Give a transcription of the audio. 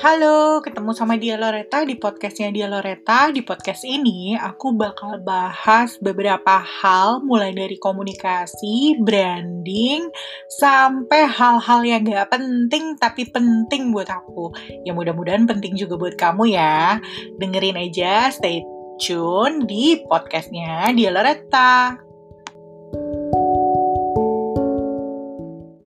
Halo, ketemu sama Dia Loreta di podcastnya Dia Loreta. Di podcast ini, aku bakal bahas beberapa hal, mulai dari komunikasi, branding, sampai hal-hal yang gak penting tapi penting buat aku. Ya mudah-mudahan penting juga buat kamu ya. Dengerin aja, stay tune di podcastnya Dia Loreta.